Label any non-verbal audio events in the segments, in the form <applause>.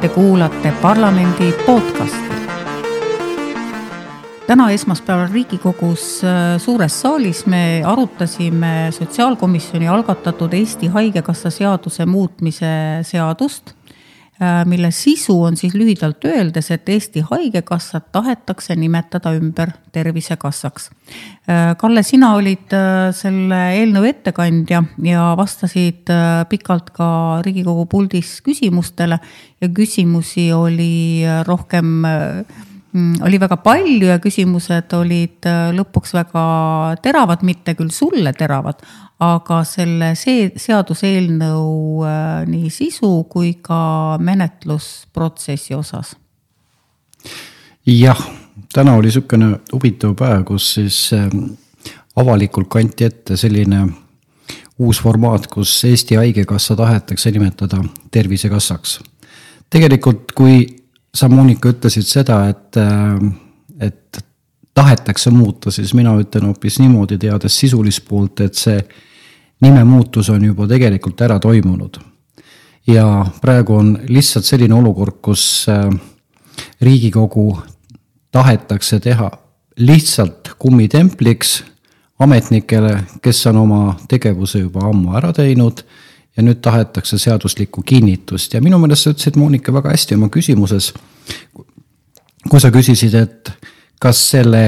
Te kuulate parlamendi podcasti. täna esmaspäeval Riigikogus äh, suures saalis me arutasime sotsiaalkomisjoni algatatud Eesti Haigekassa seaduse muutmise seadust mille sisu on siis lühidalt öeldes, et Eesti Haigekassat tahetakse nimetada ümber Tervisekassaks. Äh, Kalle, sina olid äh, selle eelnõu ettekandja ja vastasid pikalt ka Riigikogu puldis küsimustele ja küsimusi oli rohkem mm, oli väga palju ja küsimused olid lõpuks väga teravad, mitte küll sulle teravad, aga selle see seaduseelnõu äh, nii sisu kui ka menetlusprotsessi osas. jah, täna oli niisugune huvitav päev, kus siis äh, avalikult kanti ette selline uus formaat, kus Eesti Haigekassa tahetakse nimetada Tervisekassaks. tegelikult, kui sa, Monika, ütlesid seda, et, äh, et tahetakse muuta, siis mina ütlen hoopis niimoodi, teades sisulist poolt, et see nimemuutus on juba tegelikult ära toimunud. ja praegu on lihtsalt selline olukord, kus äh, riigikogu tahetakse teha lihtsalt kummitempliks ametnikele, kes on oma tegevuse juba ammu ära teinud ja nüüd tahetakse seaduslikku kinnitust ja minu meelest sa ütlesid, Monika, väga hästi oma küsimuses, kui sa küsisid, et kas selle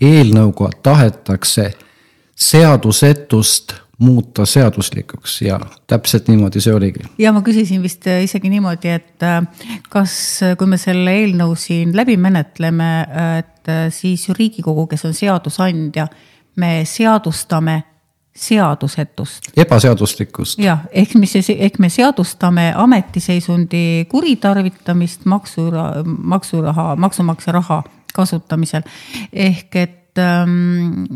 eelnõuga tahetakse seadusetust muuta seaduslikuks ja täpselt niimoodi see oligi. ja ma küsisin vist äh, isegi niimoodi, et äh, kas, äh, kui me selle eelnõu siin läbi menetleme, et siis ju Riigikogu, kes on seadusandja, me seadustame seadusetust. ebaseaduslikkust. jah, ehk mis, ehk me seadustame ametiseisundi kuritarvitamist maksuraha, maksuraha, maksumaksja raha kasutamisel. ehk et ähm,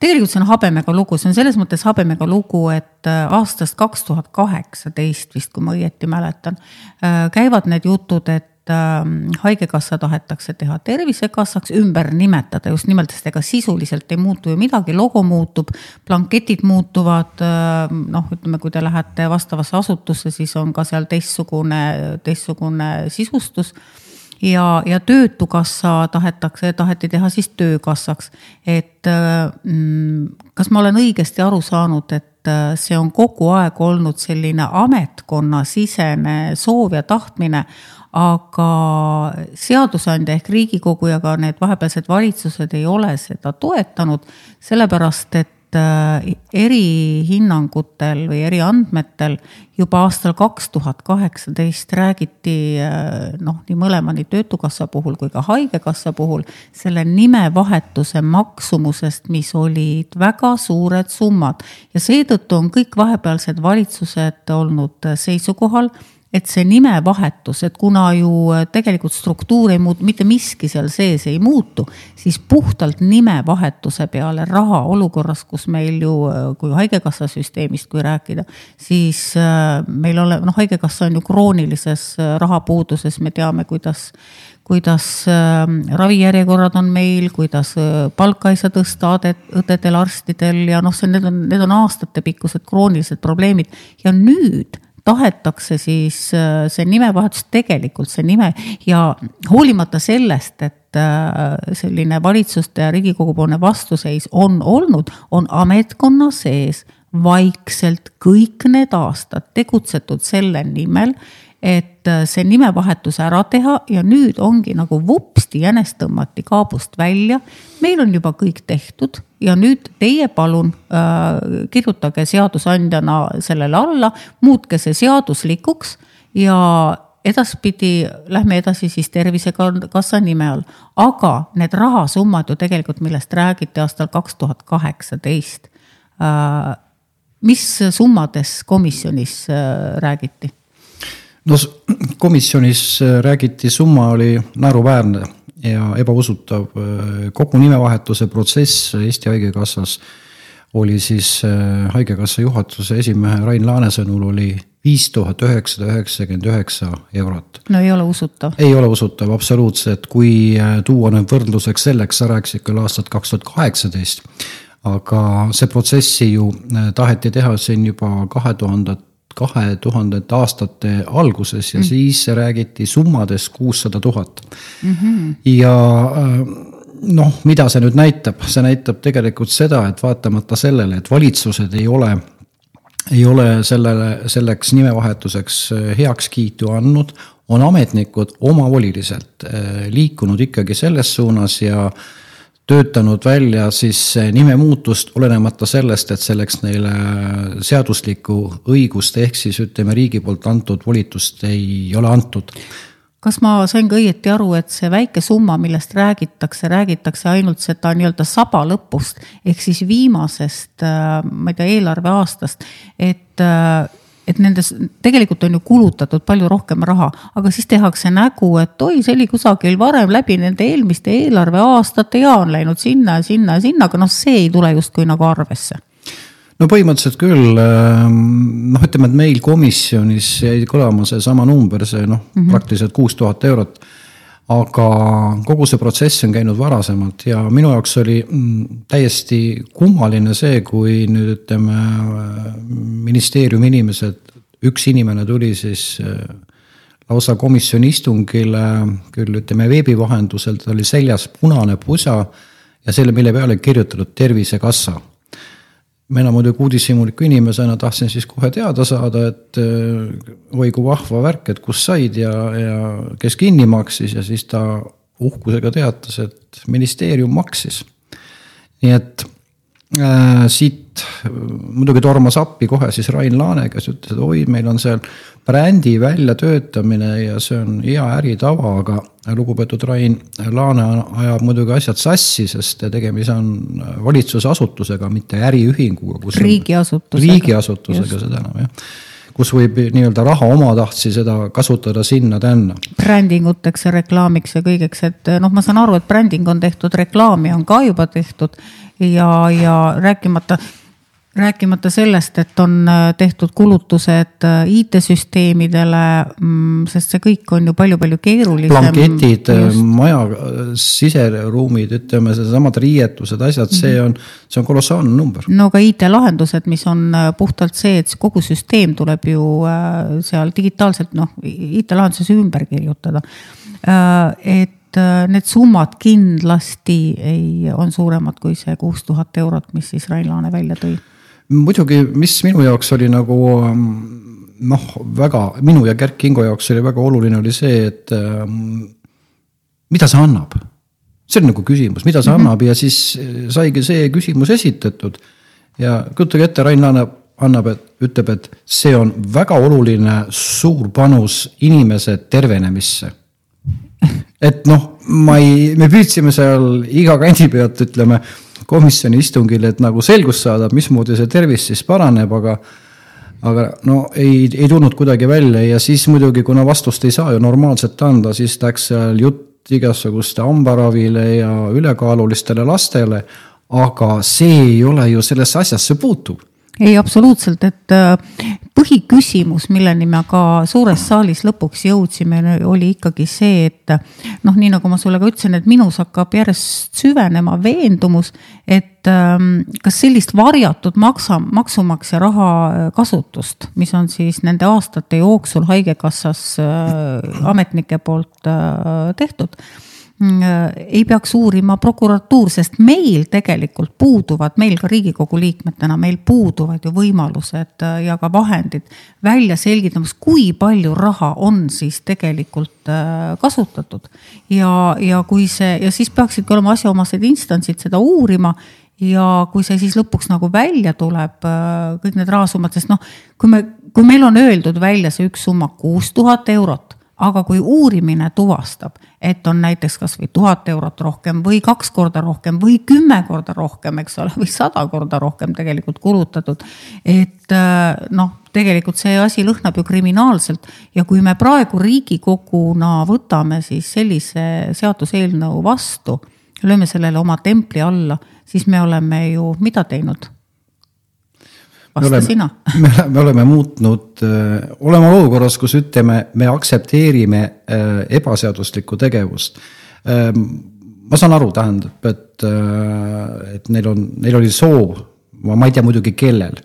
tegelikult see on habemega lugu, see on selles mõttes habemega lugu, et äh, aastast kaks tuhat kaheksateist vist, kui ma õieti mäletan äh,, käivad need jutud, et ähm, haigekassa tahetakse teha tervisekassaks, ümber nimetada just nimelt, sest ega sisuliselt ei muutu ju midagi, logo muutub, blanketid muutuvad. Äh, noh, ütleme, kui te lähete vastavasse asutusse, siis on ka seal teistsugune, teistsugune sisustus ja, ja Töötukassa tahetakse, taheti teha siis Töökassaks. et mm, kas ma olen õigesti aru saanud, et äh, see on kogu aeg olnud selline ametkonnasisene soov ja tahtmine, aga seadusandja ehk Riigikogu ja ka need vahepealsed valitsused ei ole seda toetanud, sellepärast et Äh, erihinnangutel või eriandmetel juba aastal kaks tuhat kaheksateist räägiti äh, noh, nii mõlema, nii Töötukassa puhul kui ka Haigekassa puhul selle nimevahetuse maksumusest, mis olid väga suured summad. Ja seetõttu on kõik vahepealsed valitsused olnud seisukohal et see nimevahetus, et kuna ju äh, tegelikult struktuur ei muutu, mitte miski seal sees ei muutu, siis puhtalt nimevahetuse peale raha olukorras, kus meil ju, äh, kui haigekassa süsteemist, kui rääkida, siis äh, meil ole, noh, haigekassa on ju kroonilises rahapuuduses, me teame, kuidas kuidas äh, ravijärjekorrad on meil, kuidas palka ei saa tõsta õdedel, arstidel ja noh, see, need on, need on aastatepikkused kroonilised probleemid. Ja nüüd tahetakse siis äh, see nimevahetus, tegelikult see nime ja hoolimata sellest, et äh, selline valitsuste ja Riigikogu poolne vastuseis on olnud, on ametkonna sees vaikselt kõik need aastad tegutsetud selle nimel, et äh, see nimevahetus ära teha ja nüüd ongi nagu vupsti jänest tõmmati kaabust välja. meil on juba kõik tehtud ja nüüd teie palun äh, kirjutage seadusandjana sellele alla, muutke see seaduslikuks ja edaspidi lähme edasi siis Tervisekassa nime all, aga need rahasummad ju tegelikult, millest räägiti aastal kaks tuhat kaheksateist. Äh, mis summades komisjonis äh, räägiti? No komisjonis äh, räägiti, summa oli naeruväärne ja ebausutav. Äh, kogu nimevahetuse protsess Eesti Haigekassas oli siis äh, Haigekassa juhatuse esimehe Rain Laane sõnul oli viis tuhat üheksasada üheksakümmend üheksa eurot. no ei ole usutav. ei ole usutav absoluutselt, kui tuua nüüd võrdluseks selleks, sa rääkisid küll aastat kaks tuhat kaheksateist, aga see protsessi ju taheti teha siin juba kahe tuhandet kahe tuhandete aastate alguses ja mm. siis räägiti summadest kuussada tuhat. Mhm. ja äh, noh, mida see nüüd näitab, see näitab tegelikult seda, et vaatamata sellele, et valitsused ei ole ei ole sellele, selleks nimevahetuseks heakskiitu andnud, on ametnikud omavoliliselt liikunud ikkagi selles suunas ja äh, töötanud välja siis nimemuutust, olenemata sellest, et selleks neile seaduslikku õigust ehk siis ütleme, riigi poolt antud volitust ei ole antud. Kas ma sain ka õieti aru, et see väike summa, millest räägitakse, räägitakse ainult seda nii-öelda saba lõpust ehk siis viimasest, ma ei tea, eelarveaastast, et et nendes tegelikult on ju kulutatud palju rohkem raha, aga siis tehakse nägu, et oi, see oli kusagil varem läbi nende eelmiste eelarveaastate ja on läinud sinna ja sinna ja sinna, aga noh, see ei tule justkui nagu arvesse no põhimõtteliselt küll, ähm, noh, ütleme, et meil komisjonis jäi kõlama seesama number, see noh mm -hmm., praktiliselt kuus tuhat eurot aga kogu see protsess on käinud varasemalt ja minu jaoks oli mm, täiesti kummaline see, kui nüüd ütleme, ministeeriumi inimesed, üks inimene tuli siis äh, lausa komisjoni istungile, küll ütleme veebi vahendusel, tal oli seljas punane pusa ja selle, mille peale kirjutatud Tervisekassa mina muidugi uudishimuliku inimesena tahtsin siis kohe teada saada, et äh, oi kui vahva värk, et kust said ja, ja kes kinni maksis ja siis ta uhkusega teatas, et ministeerium maksis. nii et äh, siit muidugi tormas appi kohe siis Rain Laane, kes ütles, et oi, meil on seal brändi väljatöötamine ja see on hea äritava, aga lugupeetud Rain Laane ajab muidugi asjad sassi, sest tegemist on valitsusasutusega, mitte äriühinguga. riigiasutusega. riigiasutusega seda enam jah kus võib nii-öelda raha omatahtsi seda kasutada sinna-tänna. brändinguteks ja reklaamiks ja kõigeks, et noh, ma saan aru, et bränding on tehtud, reklaami on ka juba tehtud ja, ja rääkimata rääkimata sellest, et on äh, tehtud kulutused äh, IT-süsteemidele, mm, sest see kõik on ju palju-palju keerulisem. blanketid, äh, maja siseruumid, ütleme, seesamad riietused, asjad, see mhm. on, see on kolossaalne number. no ka IT-lahendused, mis on puhtalt see, et kogu süsteem tuleb ju seal digitaalselt noh, IT-lahenduses ümber kirjutada. et need summad kindlasti ei, on suuremad kui see kuus tuhat eurot, mis siis Rain Laane välja tõi muidugi, mis minu jaoks oli nagu noh, väga, minu ja Gerd Kingo jaoks oli väga oluline, oli see, et ähm, mida see annab. see on nagu küsimus, mida see mm -hmm. annab ja siis saigi see küsimus esitatud. ja kujutage ette, Rain annab, annab, et ütleb, et see on väga oluline suur panus inimese tervenemisse. et noh, ma ei, me püüdsime seal iga kandi pealt, ütleme komisjoni istungil, et nagu selgust saada, mismoodi see tervis siis paraneb, aga aga no ei, ei tulnud kuidagi välja ja siis muidugi, kuna vastust ei saa ju normaalselt anda, siis läks seal jutt igasuguste hambaravile ja ülekaalulistele lastele. aga see ei ole ju sellesse asjasse puutuv ei, absoluutselt, et äh, põhiküsimus, milleni me ka suures saalis lõpuks jõudsime, oli ikkagi see, et noh, nii nagu ma sulle ka ütlesin, et minus hakkab järjest süvenema veendumus, et ähm, kas sellist varjatud maksa, maksumaksja raha äh, kasutust, mis on siis nende aastate jooksul Haigekassas äh, ametnike poolt tehtud ei peaks uurima prokuratuur, sest meil tegelikult puuduvad, meil ka Riigikogu liikmetena, meil puuduvad ju võimalused äh, ja ka vahendid välja selgitamas, kui palju raha on siis tegelikult äh, kasutatud. ja, ja kui see ja siis peaksidki olema asjaomased instantsid seda uurima ja kui see siis lõpuks nagu välja tuleb, kõik need rahasummad, sest noh, kui me, kui meil on öeldud välja see üks summa kuus tuhat eurot aga kui uurimine tuvastab, et on näiteks kasvõi tuhat eurot rohkem või kaks korda rohkem või kümme korda rohkem, eks ole, või sada korda rohkem tegelikult kulutatud. et äh, noh, tegelikult see asi lõhnab ju kriminaalselt ja kui me praegu Riigikoguna võtame siis sellise seaduseelnõu vastu, lööme sellele oma templi alla, siis me oleme ju mida teinud vasta sina. <laughs> me oleme, me oleme muutnud, äh, oleme olukorras, kus ütleme, me aktsepteerime äh, ebaseaduslikku tegevust. Ähm, ma saan aru, tähendab, et, äh, et neil on, neil oli soov, ma ei tea muidugi, kellel,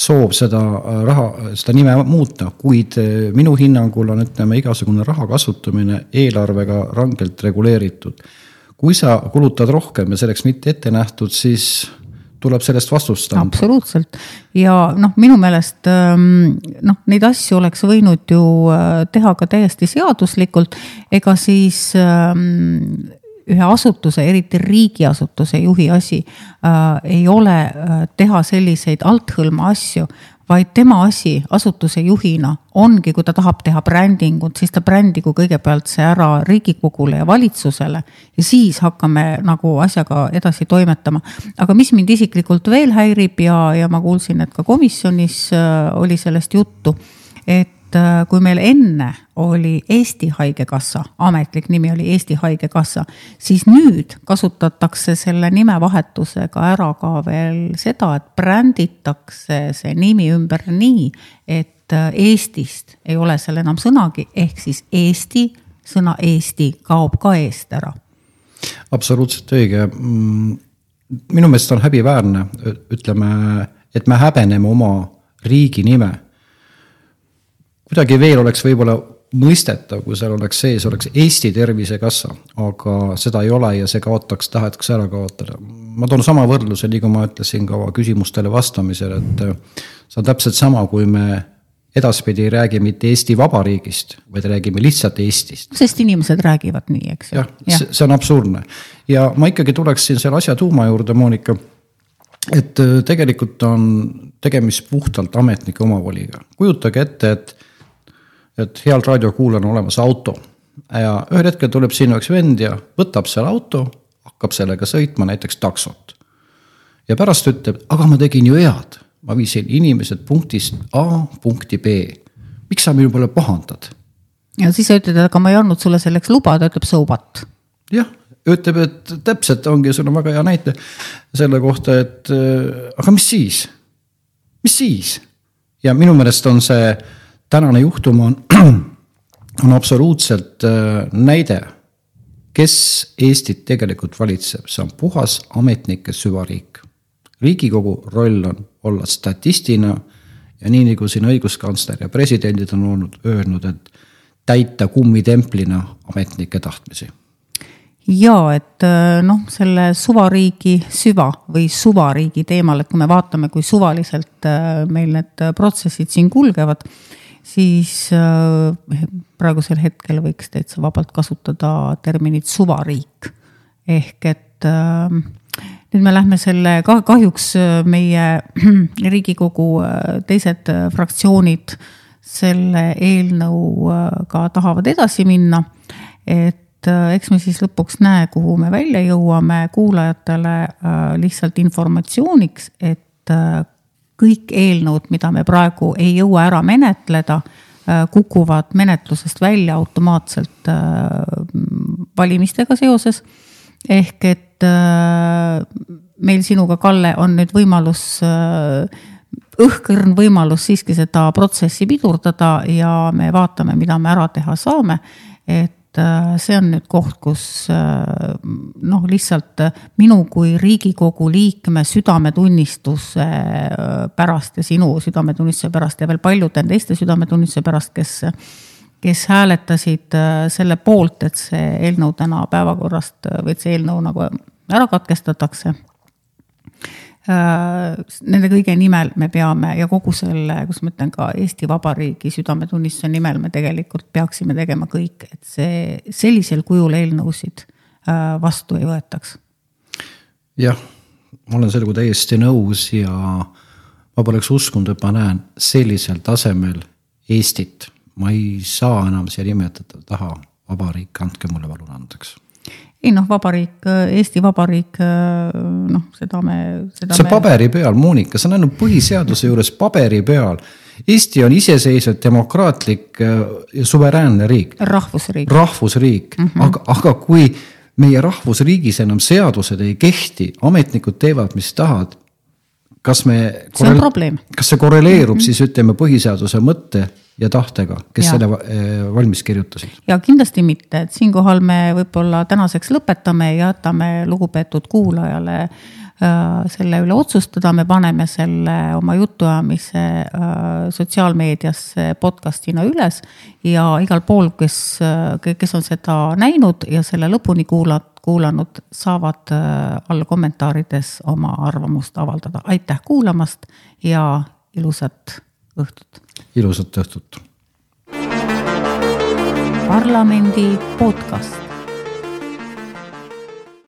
soov seda raha, seda nime muuta, kuid minu hinnangul on, ütleme, igasugune raha kasutamine eelarvega rangelt reguleeritud. kui sa kulutad rohkem ja selleks mitte ette nähtud, siis tuleb sellest vastust anda. absoluutselt ja noh, minu meelest ähm, noh, neid asju oleks võinud ju äh, teha ka täiesti seaduslikult, ega siis ähm, ühe asutuse, eriti riigiasutuse juhi asi äh, ei ole äh, teha selliseid althõlma asju, vaid tema asi asutuse juhina ongi, kui ta tahab teha brändingut, siis ta brändigu kõigepealt see ära Riigikogule ja valitsusele ja siis hakkame nagu asjaga edasi toimetama. aga mis mind isiklikult veel häirib ja, ja ma kuulsin, et ka komisjonis äh, oli sellest juttu, et kui meil enne oli Eesti Haigekassa, ametlik nimi oli Eesti Haigekassa, siis nüüd kasutatakse selle nimevahetusega ära ka veel seda, et bränditakse see nimi ümber nii, et äh, Eestist ei ole seal enam sõnagi, ehk siis Eesti, sõna Eesti kaob ka eest ära. absoluutselt õige. Mm, minu meelest on häbiväärne, ütleme, et me häbeneme oma riigi nime kuidagi veel oleks võib-olla mõistetav, kui seal oleks sees, oleks Eesti Tervisekassa, aga seda ei ole ja see kaotaks, tahetakse ära kaotada. ma toon sama võrdluse, nii kui ma ütlesin ka küsimustele vastamisel, et äh, see on täpselt sama, kui me edaspidi ei räägi mitte Eesti Vabariigist, vaid räägime lihtsalt Eestist. sest inimesed räägivad nii, eks ju. jah ja., see on absurdne ja ma ikkagi tuleksin selle asja tuuma juurde, Monika. et äh, tegelikult on tegemist puhtalt ametnike omavoliga, kujutage ette, et et heal raadiokuulajal on olemas auto ja ühel hetkel tuleb sinna üks vend ja võtab selle auto, hakkab sellega sõitma näiteks taksot. ja pärast ütleb, aga ma tegin ju head, ma viisin inimesed punktist A punkti B. miks sa minu peale pahandad? ja siis sa ütled, aga ma ei andnud sulle selleks luba, ta ütleb so what. jah, ütleb, et täpselt ongi, sul on väga hea näite selle kohta, et aga mis siis, mis siis? ja minu meelest on see tänane juhtum on, <clears throat> on absoluutselt äh, näide, kes Eestit tegelikult valitseb, see on puhas ametnike süvariik. riigikogu roll on olla statistina ja nii nagu siin õiguskantsler ja presidendid on olnud, öelnud, et täita kummitemplina ametnike tahtmisi ja et äh, noh, selle suvariigi süva või suvariigi teemal, et kui me vaatame, kui suvaliselt äh, meil need protsessid siin kulgevad siis äh, praegusel hetkel võiks täitsa vabalt kasutada terminit suvariik. ehk et äh, nüüd me lähme selle, kahjuks äh, meie <clears throat> Riigikogu teised fraktsioonid selle eelnõuga tahavad edasi minna. et eks me siis lõpuks näe, kuhu me välja jõuame, kuulajatele lihtsalt informatsiooniks, et kõik eelnõud, mida me praegu ei jõua ära menetleda, äh, kukuvad menetlusest välja automaatselt äh, valimistega seoses. ehk et äh, meil sinuga, Kalle, on nüüd võimalus, õhkõrn võimalus siiski seda protsessi pidurdada ja me vaatame, mida me ära teha saame. et see on nüüd koht, kus äh, noh, lihtsalt äh, minu kui Riigikogu liikme südametunnistuse pärast ja sinu südametunnistuse pärast ja veel paljude teiste südametunnistuse pärast, kes, kes hääletasid selle poolt, et see eelnõu täna päevakorrast või et see eelnõu nagu ära katkestatakse. Äh, nende kõige nimel me peame ja kogu selle, kuidas ma ütlen, ka Eesti Vabariigi südametunnistuse nimel me tegelikult peaksime tegema kõik, et see sellisel kujul eelnõusid äh, vastu ei võetaks. jah, ma olen sellega täiesti nõus ja ma poleks uskunud, et ma näen sellisel tasemel Eestit. ma ei saa enam siia nimetada taha vabariik, andke mulle palun andeks ei noh, vabariik, Eesti Vabariik, noh, seda me. see me... paberi peal, Monika, see on ainult põhiseaduse juures paberi peal. Eesti on iseseisev, demokraatlik ja suveräänne riik. rahvusriik. rahvusriik mm, -hmm. aga, aga kui meie rahvusriigis enam seadused ei kehti, ametnikud teevad, mis tahavad. Kas me. see on probleem. kas see korreleerub mm -hmm. siis ütleme põhiseaduse mõtte ja tahtega, kes ja. selle eh, valmis kirjutasid? ja kindlasti mitte, et siinkohal me võib-olla tänaseks lõpetame ja jätame lugupeetud kuulajale selle üle otsustada, me paneme selle oma jutuajamise sotsiaalmeediasse podcast'ina üles ja igal pool, kes, kes on seda näinud ja selle lõpuni kuulanud, kuulanud, saavad all kommentaarides oma arvamust avaldada. aitäh kuulamast ja ilusat õhtut. ilusat õhtut. parlamendi podcast